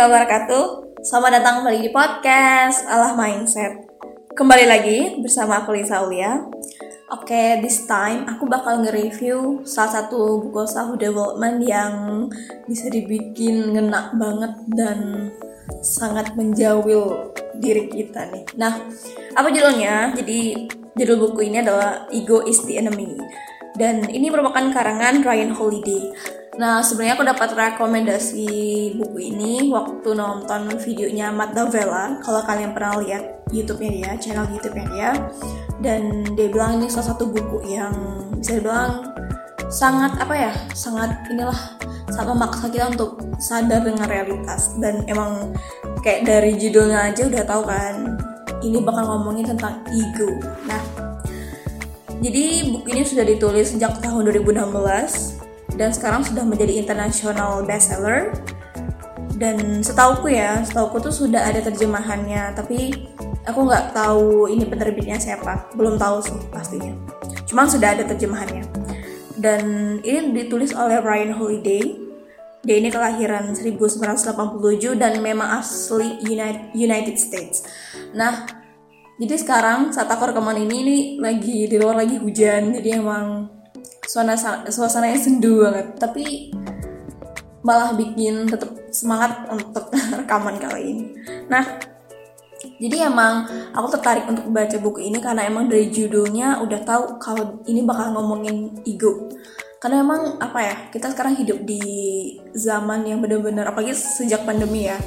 Warahmatullahi wabarakatuh. Selamat datang kembali di podcast Allah Mindset. Kembali lagi bersama aku Lisa Ulia. Oke, this time aku bakal nge-review salah satu buku self development yang bisa dibikin ngena banget dan sangat menjawil diri kita nih. Nah, apa judulnya? Jadi judul buku ini adalah Ego is the Enemy. Dan ini merupakan karangan Ryan Holiday. Nah, sebenarnya aku dapat rekomendasi buku ini waktu nonton videonya Matt Davella. Kalau kalian pernah lihat YouTube-nya dia, channel YouTube-nya dia. Dan dia bilang ini salah satu buku yang bisa dibilang sangat apa ya, sangat inilah sangat memaksa kita untuk sadar dengan realitas dan emang kayak dari judulnya aja udah tahu kan ini bakal ngomongin tentang ego. Nah, jadi buku ini sudah ditulis sejak tahun 2016 dan sekarang sudah menjadi international bestseller. Dan setauku ya, setauku tuh sudah ada terjemahannya, tapi aku nggak tahu ini penerbitnya siapa, belum tahu sih pastinya. Cuma sudah ada terjemahannya. Dan ini ditulis oleh Ryan Holiday. Dia ini kelahiran 1987 dan memang asli United States. Nah, jadi sekarang saat aku rekaman ini ini lagi di luar lagi hujan jadi emang suasana suasananya sendu banget. Tapi malah bikin tetap semangat untuk rekaman kali ini. Nah jadi emang aku tertarik untuk baca buku ini karena emang dari judulnya udah tahu kalau ini bakal ngomongin ego. Karena emang apa ya kita sekarang hidup di zaman yang bener-bener apalagi sejak pandemi ya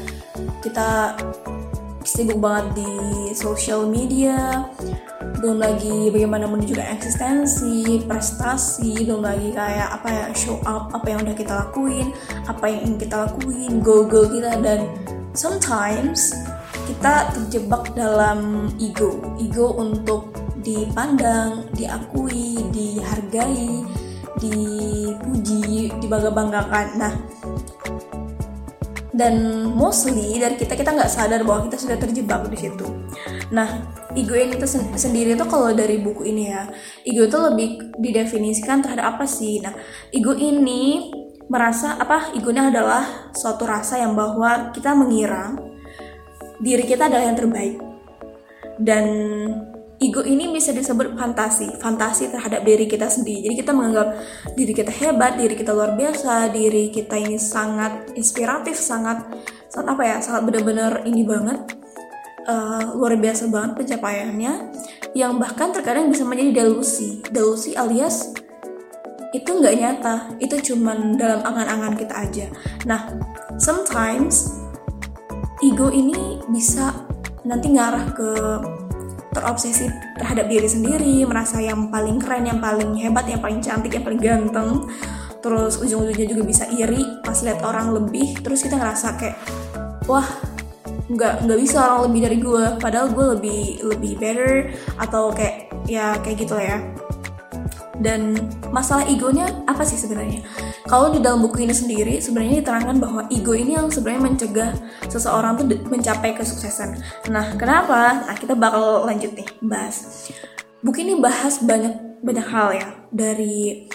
kita sibuk banget di social media belum lagi bagaimana menunjukkan eksistensi, prestasi, belum lagi kayak apa ya show up apa yang udah kita lakuin, apa yang ingin kita lakuin, goal-goal kita dan sometimes kita terjebak dalam ego, ego untuk dipandang, diakui, dihargai, dipuji, dibangga-banggakan. Nah, dan mostly dari kita kita nggak sadar bahwa kita sudah terjebak di situ. Nah, ego ini tuh sen sendiri tuh kalau dari buku ini ya, ego itu lebih didefinisikan terhadap apa sih? Nah, ego ini merasa apa? Egonya adalah suatu rasa yang bahwa kita mengira diri kita adalah yang terbaik dan ego ini bisa disebut fantasi, fantasi terhadap diri kita sendiri. Jadi kita menganggap diri kita hebat, diri kita luar biasa, diri kita ini sangat inspiratif, sangat sangat apa ya, sangat benar-benar ini banget, uh, luar biasa banget pencapaiannya, yang bahkan terkadang bisa menjadi delusi, delusi alias itu nggak nyata, itu cuman dalam angan-angan kita aja. Nah, sometimes ego ini bisa nanti ngarah ke terobsesi terhadap diri sendiri, merasa yang paling keren, yang paling hebat, yang paling cantik, yang paling ganteng. Terus ujung-ujungnya juga bisa iri pas lihat orang lebih, terus kita ngerasa kayak wah nggak nggak bisa orang lebih dari gue, padahal gue lebih lebih better atau kayak ya kayak gitu ya. Dan masalah egonya apa sih sebenarnya? Kalau di dalam buku ini sendiri sebenarnya diterangkan bahwa ego ini yang sebenarnya mencegah seseorang tuh mencapai kesuksesan. Nah, kenapa? Nah, kita bakal lanjut nih bahas. Buku ini bahas banyak banyak hal ya dari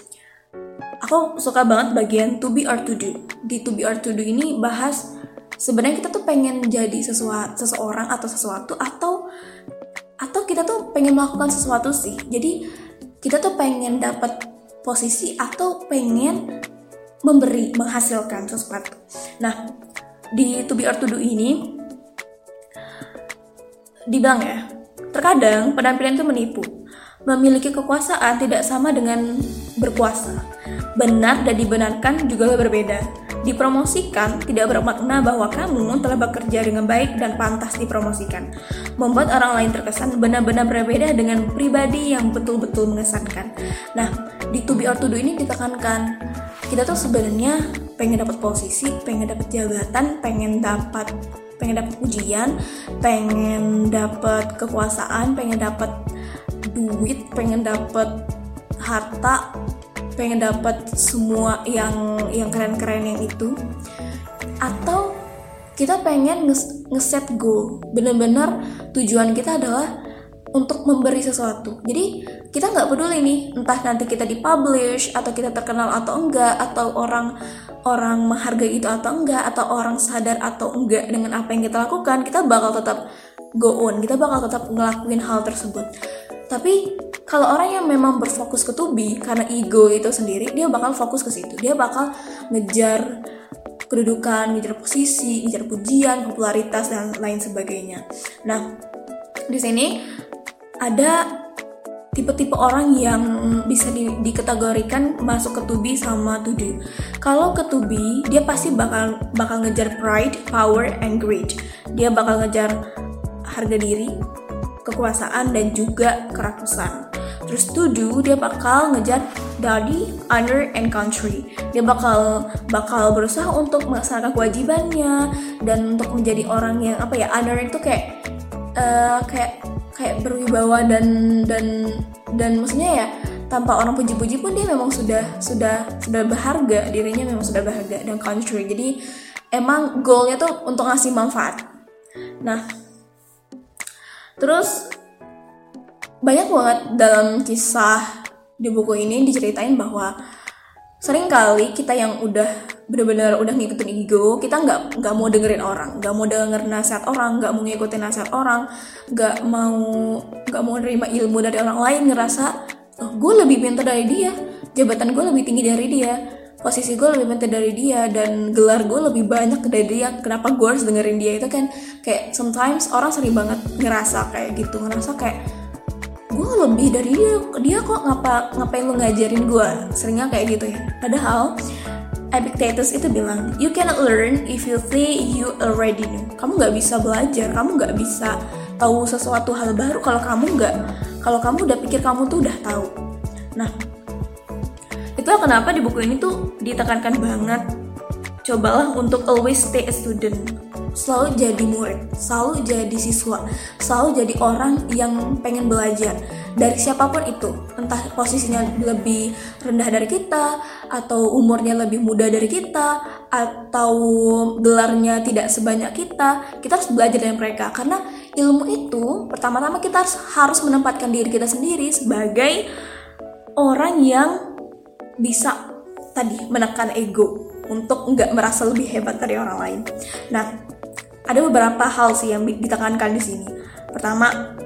aku suka banget bagian to be or to do. Di to be or to do ini bahas sebenarnya kita tuh pengen jadi sesuatu seseorang atau sesuatu atau atau kita tuh pengen melakukan sesuatu sih. Jadi kita tuh pengen dapat posisi atau pengen memberi menghasilkan sesuatu. Nah, di to be or to do ini dibilang ya, terkadang penampilan itu menipu. Memiliki kekuasaan tidak sama dengan berkuasa. Benar dan dibenarkan juga berbeda dipromosikan tidak bermakna bahwa kamu telah bekerja dengan baik dan pantas dipromosikan. Membuat orang lain terkesan benar-benar berbeda dengan pribadi yang betul-betul mengesankan. Nah, di to be or to do ini ditekankan kita tuh sebenarnya pengen dapat posisi, pengen dapat jabatan, pengen dapat pengen dapat ujian, pengen dapat kekuasaan, pengen dapat duit, pengen dapat harta, pengen dapat semua yang yang keren-keren yang itu atau kita pengen ngeset goal bener-bener tujuan kita adalah untuk memberi sesuatu. Jadi kita nggak peduli nih, entah nanti kita dipublish atau kita terkenal atau enggak, atau orang orang menghargai itu atau enggak, atau orang sadar atau enggak dengan apa yang kita lakukan, kita bakal tetap go on, kita bakal tetap ngelakuin hal tersebut. Tapi kalau orang yang memang berfokus ke tubi karena ego itu sendiri, dia bakal fokus ke situ. Dia bakal ngejar kedudukan, ngejar posisi, ngejar pujian, popularitas dan lain sebagainya. Nah, di sini ada tipe-tipe orang yang bisa di, dikategorikan masuk ke tubi sama tudu. Kalau ke tubi, dia pasti bakal bakal ngejar pride, power, and greed. Dia bakal ngejar harga diri, kekuasaan, dan juga kerakusan. Terus tudu dia bakal ngejar daddy, honor, and country. Dia bakal bakal berusaha untuk melaksanakan kewajibannya dan untuk menjadi orang yang apa ya honor itu kayak uh, kayak kayak berwibawa dan dan dan maksudnya ya tanpa orang puji-puji pun dia memang sudah sudah sudah berharga. Dirinya memang sudah berharga dan country. Jadi emang goalnya tuh untuk ngasih manfaat. Nah terus banyak banget dalam kisah di buku ini diceritain bahwa sering kali kita yang udah bener-bener udah ngikutin ego kita nggak nggak mau dengerin orang nggak mau denger nasihat orang nggak mau ngikutin nasihat orang nggak mau nggak mau nerima ilmu dari orang lain ngerasa oh, gue lebih pintar dari dia jabatan gue lebih tinggi dari dia posisi gue lebih pintar dari dia dan gelar gue lebih banyak dari dia kenapa gue harus dengerin dia? Itu kan kayak sometimes orang sering banget ngerasa kayak gitu ngerasa kayak gue lebih dari dia dia kok ngapa ngapain lu ngajarin gue seringnya kayak gitu ya. Padahal Epictetus itu bilang you cannot learn if you think you already know. Kamu nggak bisa belajar kamu nggak bisa tahu sesuatu hal baru kalau kamu nggak kalau kamu udah pikir kamu tuh udah tahu. Nah itu kenapa di buku ini tuh ditekankan banget cobalah untuk always stay a student selalu jadi murid, selalu jadi siswa, selalu jadi orang yang pengen belajar dari siapa pun itu, entah posisinya lebih rendah dari kita, atau umurnya lebih muda dari kita, atau gelarnya tidak sebanyak kita, kita harus belajar dari mereka karena ilmu itu pertama-tama kita harus, harus menempatkan diri kita sendiri sebagai orang yang bisa tadi menekan ego untuk nggak merasa lebih hebat dari orang lain. Nah, ada beberapa hal sih yang ditekankan di sini. Pertama,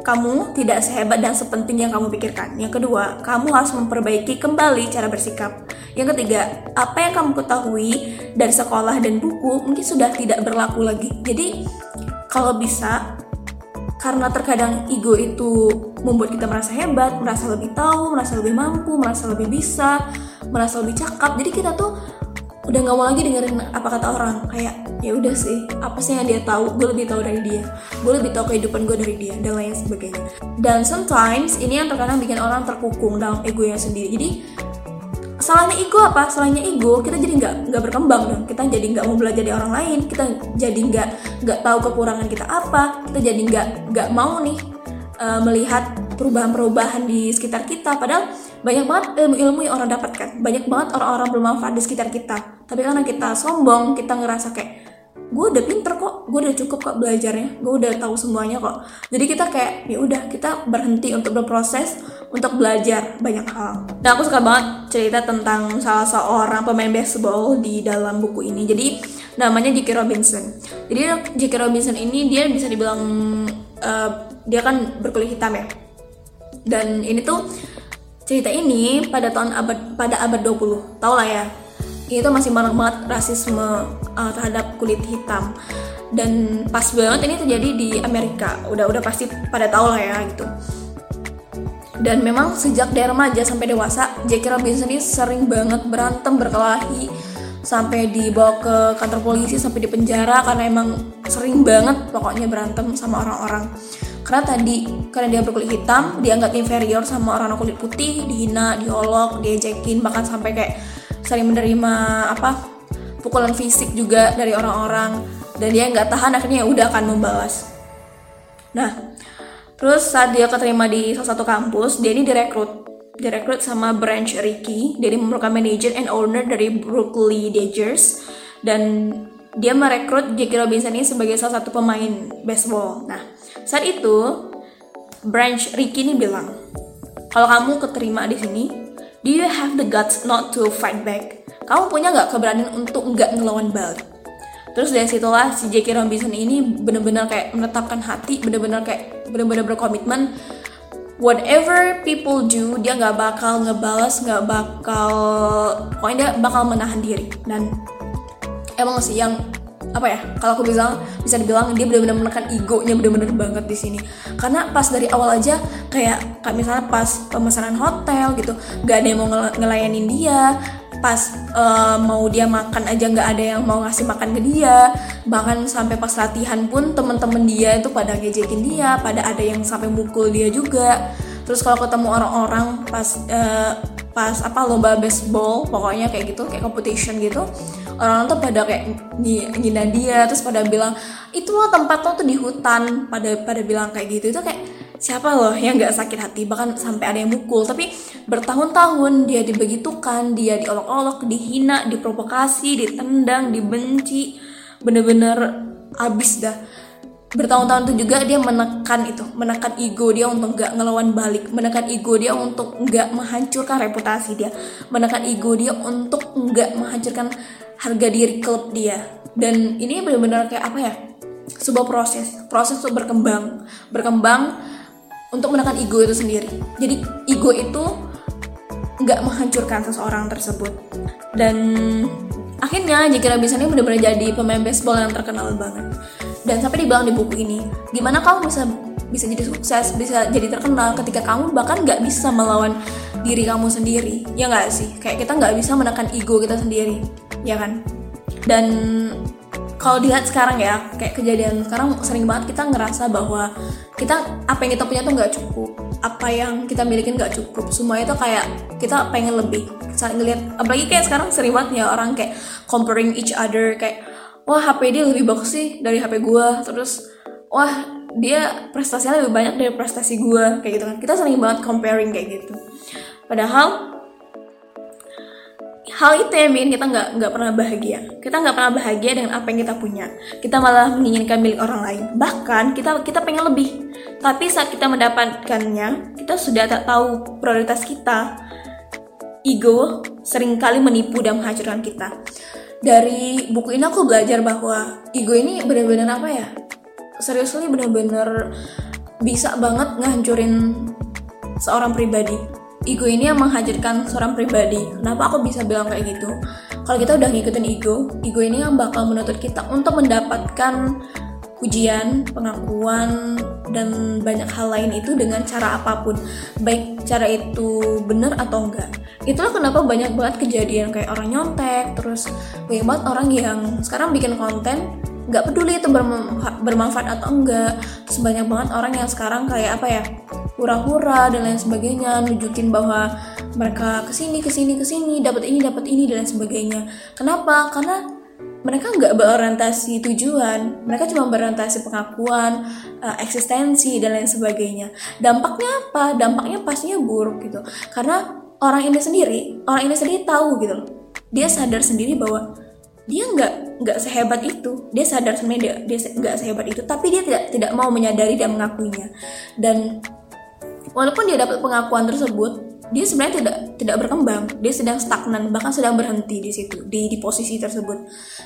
kamu tidak sehebat dan sepenting yang kamu pikirkan. Yang kedua, kamu harus memperbaiki kembali cara bersikap. Yang ketiga, apa yang kamu ketahui dari sekolah dan buku mungkin sudah tidak berlaku lagi. Jadi, kalau bisa, karena terkadang ego itu membuat kita merasa hebat, merasa lebih tahu, merasa lebih mampu, merasa lebih bisa, merasa lebih cakap. Jadi kita tuh udah nggak mau lagi dengerin apa kata orang. Kayak ya udah sih apa sih yang dia tahu? Gue lebih tahu dari dia. Gue lebih tahu kehidupan gue dari dia dan lain sebagainya. Dan sometimes ini yang terkadang bikin orang terkukung dalam egonya sendiri. Jadi salahnya ego apa? Salahnya ego kita jadi nggak nggak berkembang dong. Kita jadi nggak mau belajar dari orang lain. Kita jadi nggak nggak tahu kekurangan kita apa. Kita jadi nggak nggak mau nih uh, melihat perubahan-perubahan di sekitar kita. Padahal banyak banget ilmu-ilmu yang orang dapatkan. Banyak banget orang-orang bermanfaat di sekitar kita. Tapi karena kita sombong kita ngerasa kayak gue udah pinter kok gue udah cukup kok belajarnya gue udah tahu semuanya kok. Jadi kita kayak ya udah kita berhenti untuk berproses untuk belajar banyak hal. Dan aku suka banget cerita tentang salah seorang pemain baseball di dalam buku ini. Jadi namanya Jackie Robinson. Jadi Jackie Robinson ini dia bisa dibilang uh, dia kan berkulit hitam ya. Dan ini tuh cerita ini pada tahun abad pada abad 20 tau lah ya. Ini tuh masih banyak banget rasisme uh, terhadap kulit hitam. Dan pas banget ini terjadi di Amerika. Udah udah pasti pada tau lah ya gitu. Dan memang sejak dari remaja sampai dewasa Jackie Robinson ini sering banget berantem berkelahi sampai dibawa ke kantor polisi sampai di penjara karena emang sering banget pokoknya berantem sama orang-orang karena tadi karena dia berkulit hitam dianggap inferior sama orang kulit putih dihina diolok diejekin bahkan sampai kayak sering menerima apa pukulan fisik juga dari orang-orang. Dan dia nggak tahan akhirnya ya udah akan membalas. Nah terus saat dia keterima di salah satu kampus dia ini direkrut direkrut sama Branch Ricky. Dari merupakan manager and owner dari Brooklyn Dodgers. Dan dia merekrut Jackie Robinson ini sebagai salah satu pemain baseball. Nah, saat itu Branch Ricky ini bilang, kalau kamu keterima di sini, do you have the guts not to fight back? Kamu punya nggak keberanian untuk nggak ngelawan balik? Terus dari situlah si J.K. Robinson ini bener-bener kayak menetapkan hati, bener-bener kayak bener-bener berkomitmen whatever people do dia nggak bakal ngebalas nggak bakal pokoknya dia bakal menahan diri dan emang sih yang apa ya kalau aku bilang bisa dibilang dia benar-benar menekan egonya benar-benar banget di sini. Karena pas dari awal aja kayak kayak misalnya pas pemesanan hotel gitu nggak ada yang mau ngelayanin dia pas uh, mau dia makan aja nggak ada yang mau ngasih makan ke dia bahkan sampai pas latihan pun temen-temen dia itu pada ngejekin dia pada ada yang sampai mukul dia juga. Terus kalau ketemu orang-orang pas uh, pas apa lomba baseball pokoknya kayak gitu kayak competition gitu orang-orang tuh pada kayak ngina dia terus pada bilang itu loh tempat lo tuh di hutan. Pada pada bilang kayak gitu itu kayak siapa loh yang nggak sakit hati? Bahkan sampai ada yang mukul. Tapi bertahun-tahun dia dibegitukan dia diolok-olok dihina diprovokasi ditendang dibenci. Bener-bener abis dah bertahun-tahun itu juga dia menekan itu menekan ego dia untuk nggak ngelawan balik menekan ego dia untuk nggak menghancurkan reputasi dia menekan ego dia untuk nggak menghancurkan harga diri klub dia dan ini benar-benar kayak apa ya sebuah proses proses untuk berkembang berkembang untuk menekan ego itu sendiri. Jadi ego itu nggak menghancurkan seseorang tersebut. Dan akhirnya J.K. Robinson ini benar-benar jadi pemain baseball yang terkenal banget. Dan sampai dibilang di buku ini, gimana kamu bisa bisa jadi sukses, bisa jadi terkenal ketika kamu bahkan nggak bisa melawan diri kamu sendiri, ya nggak sih? Kayak kita nggak bisa menekan ego kita sendiri, ya kan? Dan kalau dilihat sekarang ya kayak kejadian sekarang sering banget kita ngerasa bahwa kita apa yang kita punya tuh nggak cukup. Apa yang kita miliki nggak cukup. Semua itu kayak kita pengen lebih. Saling ngeliat apalagi kayak sekarang sering banget ya orang kayak comparing each other kayak wah HP dia lebih bagus sih dari HP gue terus wah dia prestasinya lebih banyak dari prestasi gue kayak gitu kan. Kita sering banget comparing kayak gitu. Padahal hal itu yang bikin kita nggak nggak pernah bahagia. Kita nggak pernah bahagia dengan apa yang kita punya. Kita malah menginginkan milik orang lain. Bahkan kita kita pengen lebih. Tapi saat kita mendapatkannya kita sudah tak tahu prioritas kita. Ego sering kali menipu dan menghancurkan kita dari buku ini aku belajar bahwa ego ini benar-benar apa ya seriusly benar-benar bisa banget ngehancurin seorang pribadi ego ini yang menghadirkan seorang pribadi. Kenapa aku bisa bilang kayak gitu? Kalau kita udah ngikutin ego, ego ini yang bakal menuntut kita untuk mendapatkan pujian, pengakuan, dan banyak hal lain itu dengan cara apa pun. Baik cara itu benar atau enggak. Itulah kenapa banyak banget kejadian kayak orang nyontek, terus banyak banget orang yang sekarang bikin konten nggak peduli itu bermanfaat atau enggak terus banyak banget orang yang sekarang kayak apa ya hura-hura dan lain sebagainya nunjukin bahwa mereka ke sini ke sini ke sini dapat ini dapat ini dan lain sebagainya kenapa karena mereka nggak berorientasi tujuan. Mereka cuma berorientasi pengakuan uh, eksistensi dan lain sebagainya. Dampaknya apa? Dampaknya pastinya buruk gitu. Karena orang ini sendiri orang ini sendiri tahu gitu dia sadar sendiri bahwa dia nggak nggak sehebat itu. Dia sadar sebenarnya dia dia nggak sehebat itu. Tapi dia tidak tidak mau menyadari dan mengakuinya. Dan walaupun dia dapat pengakuan tersebut dia sebenarnya tidak tidak berkembang. Dia sedang stagnan bahkan sedang berhenti di situ di di posisi tersebut.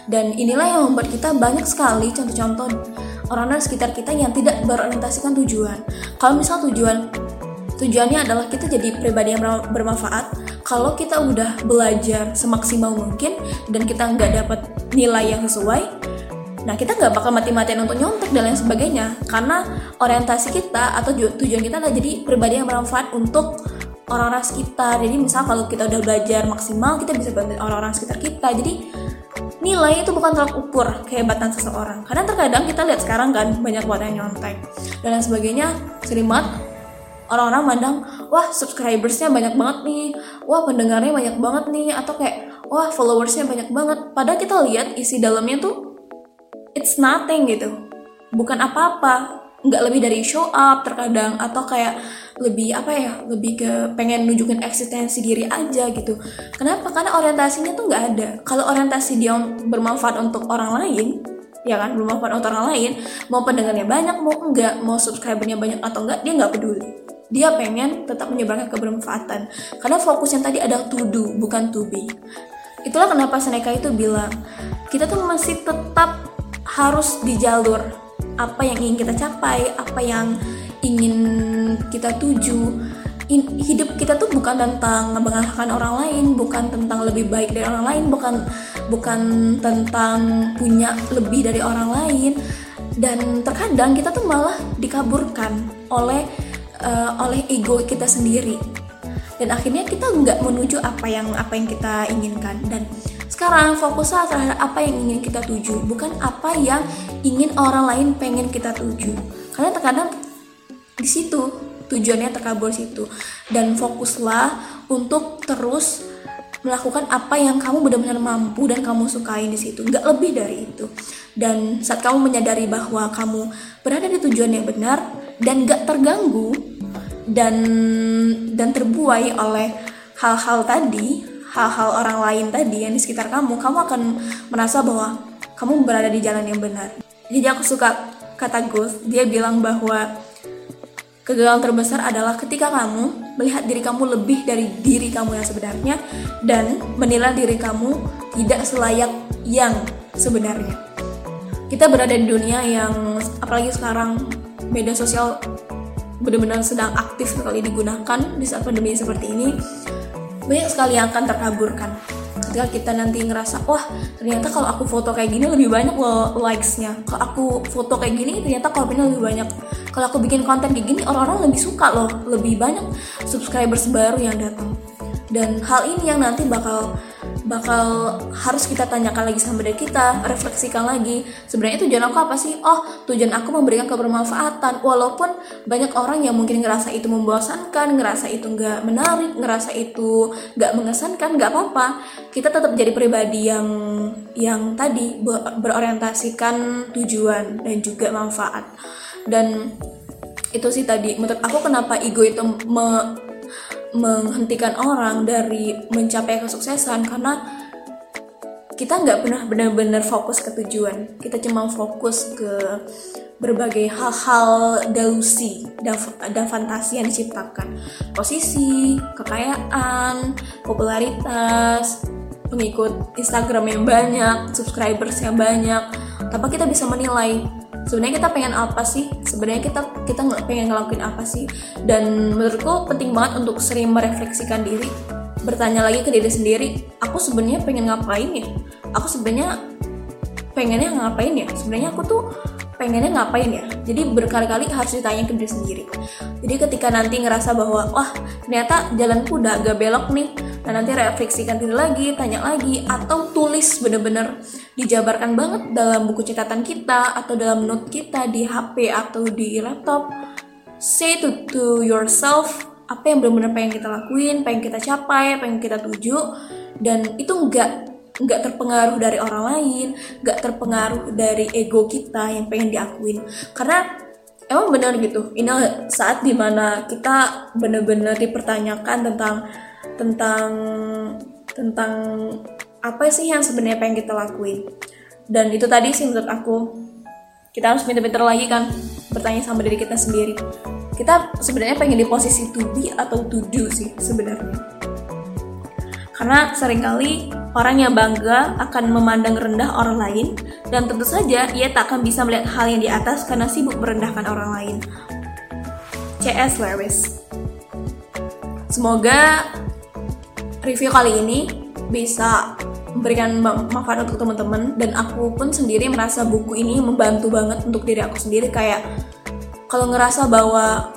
Dan inilah yang membuat kita banyak sekali contoh-contoh orang-orang sekitar kita yang tidak berorientasikan tujuan. Kalau misal tujuan tujuannya adalah kita jadi pribadi yang bermanfaat kalau kita udah belajar semaksimal mungkin dan kita nggak dapat nilai yang sesuai Nah kita nggak bakal mati-matian untuk nyontek dan lain sebagainya. Karena orientasi kita atau tujuan kita adalah jadi pribadi yang bermanfaat untuk orang-orang sekitar. Jadi misal kalau kita udah belajar maksimal kita bisa bantu orang-orang sekitar kita. Jadi nilai itu bukan tolak ukur kehebatan seseorang. Karena terkadang kita lihat sekarang kan banyak banget yang nyontek dan lain sebagainya. Sering banget orang-orang mandang, wah subscribersnya banyak banget nih, wah pendengarnya banyak banget nih, atau kayak wah followersnya banyak banget. Padahal kita lihat isi dalamnya tuh it's nothing gitu bukan apa-apa nggak lebih dari show up terkadang atau kayak lebih apa ya lebih ke pengen nunjukin eksistensi diri aja gitu. Kenapa? Karena orientasinya tuh nggak ada. Kalau orientasi dia bermanfaat untuk orang lain ya kan? Bermanfaat untuk orang lain mau pendengarnya banyak mau enggak mau subscribernya banyak atau enggak dia nggak peduli. Dia pengen tetap menyebarkan kebermanfaatan. Karena fokus yang tadi ada to do bukan to be. Itulah kenapa Seneca itu bilang kita tuh masih tetap harus di jalur apa yang ingin kita capai apa yang ingin kita tuju in, hidup kita tuh bukan tentang mengalahkan orang lain, bukan tentang lebih baik dari orang lain, bukan bukan tentang punya lebih dari orang lain. Dan terkadang kita tuh malah dikaburkan oleh uh, oleh ego kita sendiri. Dan akhirnya kita nggak menuju apa yang apa yang kita inginkan. Dan sekarang fokuslah terhadap apa yang ingin kita tuju, bukan apa yang ingin orang lain pengen kita tuju. Karena terkadang di situ tujuannya terkabul situ. Dan fokuslah untuk terus melakukan apa yang kamu benar-benar mampu dan kamu sukai di situ. Nggak lebih dari itu. Dan saat kamu menyadari bahwa kamu berada di tujuan yang benar dan nggak terganggu dan dan terbuai oleh hal-hal tadi hal-hal orang lain tadi yang di sekitar kamu kamu akan merasa bahwa kamu berada di jalan yang benar jadi aku suka kata Gus dia bilang bahwa Kegagalan terbesar adalah ketika kamu melihat diri kamu lebih dari diri kamu yang sebenarnya dan menilai diri kamu tidak selayak yang sebenarnya. Kita berada di dunia yang apalagi sekarang media sosial benar-benar sedang aktif sekali digunakan di saat pandemi seperti ini. Banyak sekali yang akan terkaburkan ketika kita nanti ngerasa wah ternyata kalau aku foto kayak gini lebih banyak loh likesnya. Kalau aku foto kayak gini ternyata komennya lebih banyak. Kalau aku bikin konten kayak gini orang-orang lebih suka loh. Lebih banyak subscribers baru yang datang. Dan hal ini yang nanti bakal bakal harus kita tanyakan lagi sama diri kita, refleksikan lagi. Sebenarnya tujuan aku apa sih? Oh, tujuan aku memberikan kebermanfaatan. Walaupun banyak orang yang mungkin ngerasa itu membosankan, ngerasa itu nggak menarik, ngerasa itu nggak mengesankan, nggak apa-apa. Kita tetap jadi pribadi yang yang tadi berorientasikan tujuan dan juga manfaat. Dan itu sih tadi menurut aku kenapa ego itu me, menghentikan orang dari mencapai kesuksesan karena kita nggak pernah benar-benar fokus ke tujuan. Kita cuma fokus ke berbagai hal-hal delusi dan, fantasi yang diciptakan. Posisi kekayaan popularitas pengikut Instagram yang banyak subscribers yang banyak. Tanpa kita bisa menilai sebenarnya kita pengen apa sih? Sebenarnya kita kita nggak pengen ngelakuin apa sih? Dan menurutku penting banget untuk sering merefleksikan diri bertanya lagi ke diri sendiri aku sebenarnya pengen ngapain ya? Aku sebenarnya pengennya ngapain ya? Sebenarnya aku tuh pengennya ngapain ya? Jadi berkali-kali harus ditanya ke diri sendiri. Jadi ketika nanti ngerasa bahwa wah ternyata jalanku udah agak belok nih Nah nanti refleksikan diri lagi, tanya lagi, atau tulis bener-bener dijabarkan banget dalam buku catatan kita atau dalam note kita di HP atau di laptop. Say to, to yourself apa yang benar-benar pengen kita lakuin, pengen kita capai, pengen kita tuju, dan itu nggak nggak terpengaruh dari orang lain, nggak terpengaruh dari ego kita yang pengen diakuin. Karena emang benar gitu, ini saat di mana kita benar-benar dipertanyakan tentang tentang tentang apa sih yang sebenarnya pengen kita lakuin. Dan itu tadi sih menurut aku. Kita harus pinter-pinter lagi kan bertanya sama diri kita sendiri. Kita sebenarnya pengen di posisi to be atau to do sih sebenarnya. Karena sering kali orang yang bangga akan memandang rendah orang lain dan tentu saja ia tak akan bisa melihat hal yang di atas karena sibuk merendahkan orang lain. CS Lewis. Semoga review kali ini bisa memberikan manfaat untuk teman-teman. Dan aku pun sendiri merasa buku ini membantu banget untuk diri aku sendiri. Kayak kalau ngerasa bahwa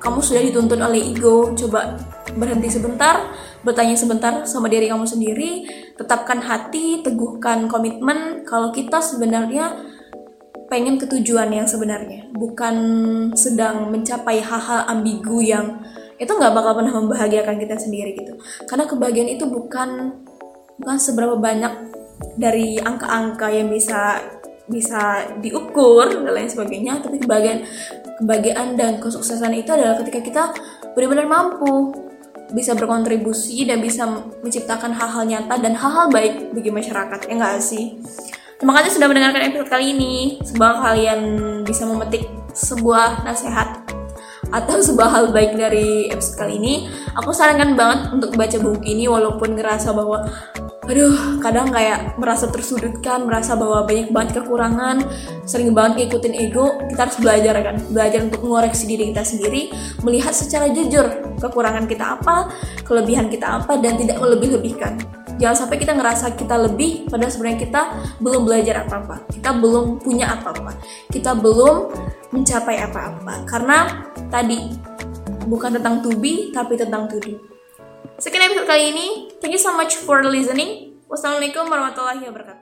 kamu sudah dituntun oleh ego coba berhenti sebentar bertanya sebentar sama diri kamu sendiri tetapkan hati teguhkan komitmen kalau kita sebenarnya pengen ketujuan yang sebenarnya bukan sedang mencapai hal-hal ambigu yang itu nggak bakal pernah membahagiakan kita sendiri gitu karena kebahagiaan itu bukan bukan seberapa banyak dari angka-angka yang bisa bisa diukur dan lain sebagainya tapi kebahagiaan kebahagiaan dan kesuksesan itu adalah ketika kita benar-benar mampu bisa berkontribusi dan bisa menciptakan hal-hal nyata dan hal-hal baik bagi masyarakat ya nggak sih Terima kasih sudah mendengarkan episode kali ini. Semoga kalian bisa memetik sebuah nasihat atau sebuah hal baik dari episode kali ini. Aku sarankan banget untuk baca buku ini walaupun ngerasa bahwa aduh kadang kayak merasa tersudutkan merasa bahwa banyak banget kekurangan sering banget ngikutin ego kita harus belajar kan belajar untuk mengoreksi diri kita sendiri melihat secara jujur kekurangan kita apa kelebihan kita apa dan tidak melebih-lebihkan jangan sampai kita ngerasa kita lebih padahal sebenarnya kita belum belajar apa-apa kita belum punya apa-apa kita belum mencapai apa-apa karena tadi bukan tentang to be tapi tentang to do Sekian episode kali ini. Thank you so much for listening. Wassalamualaikum warahmatullahi wabarakatuh.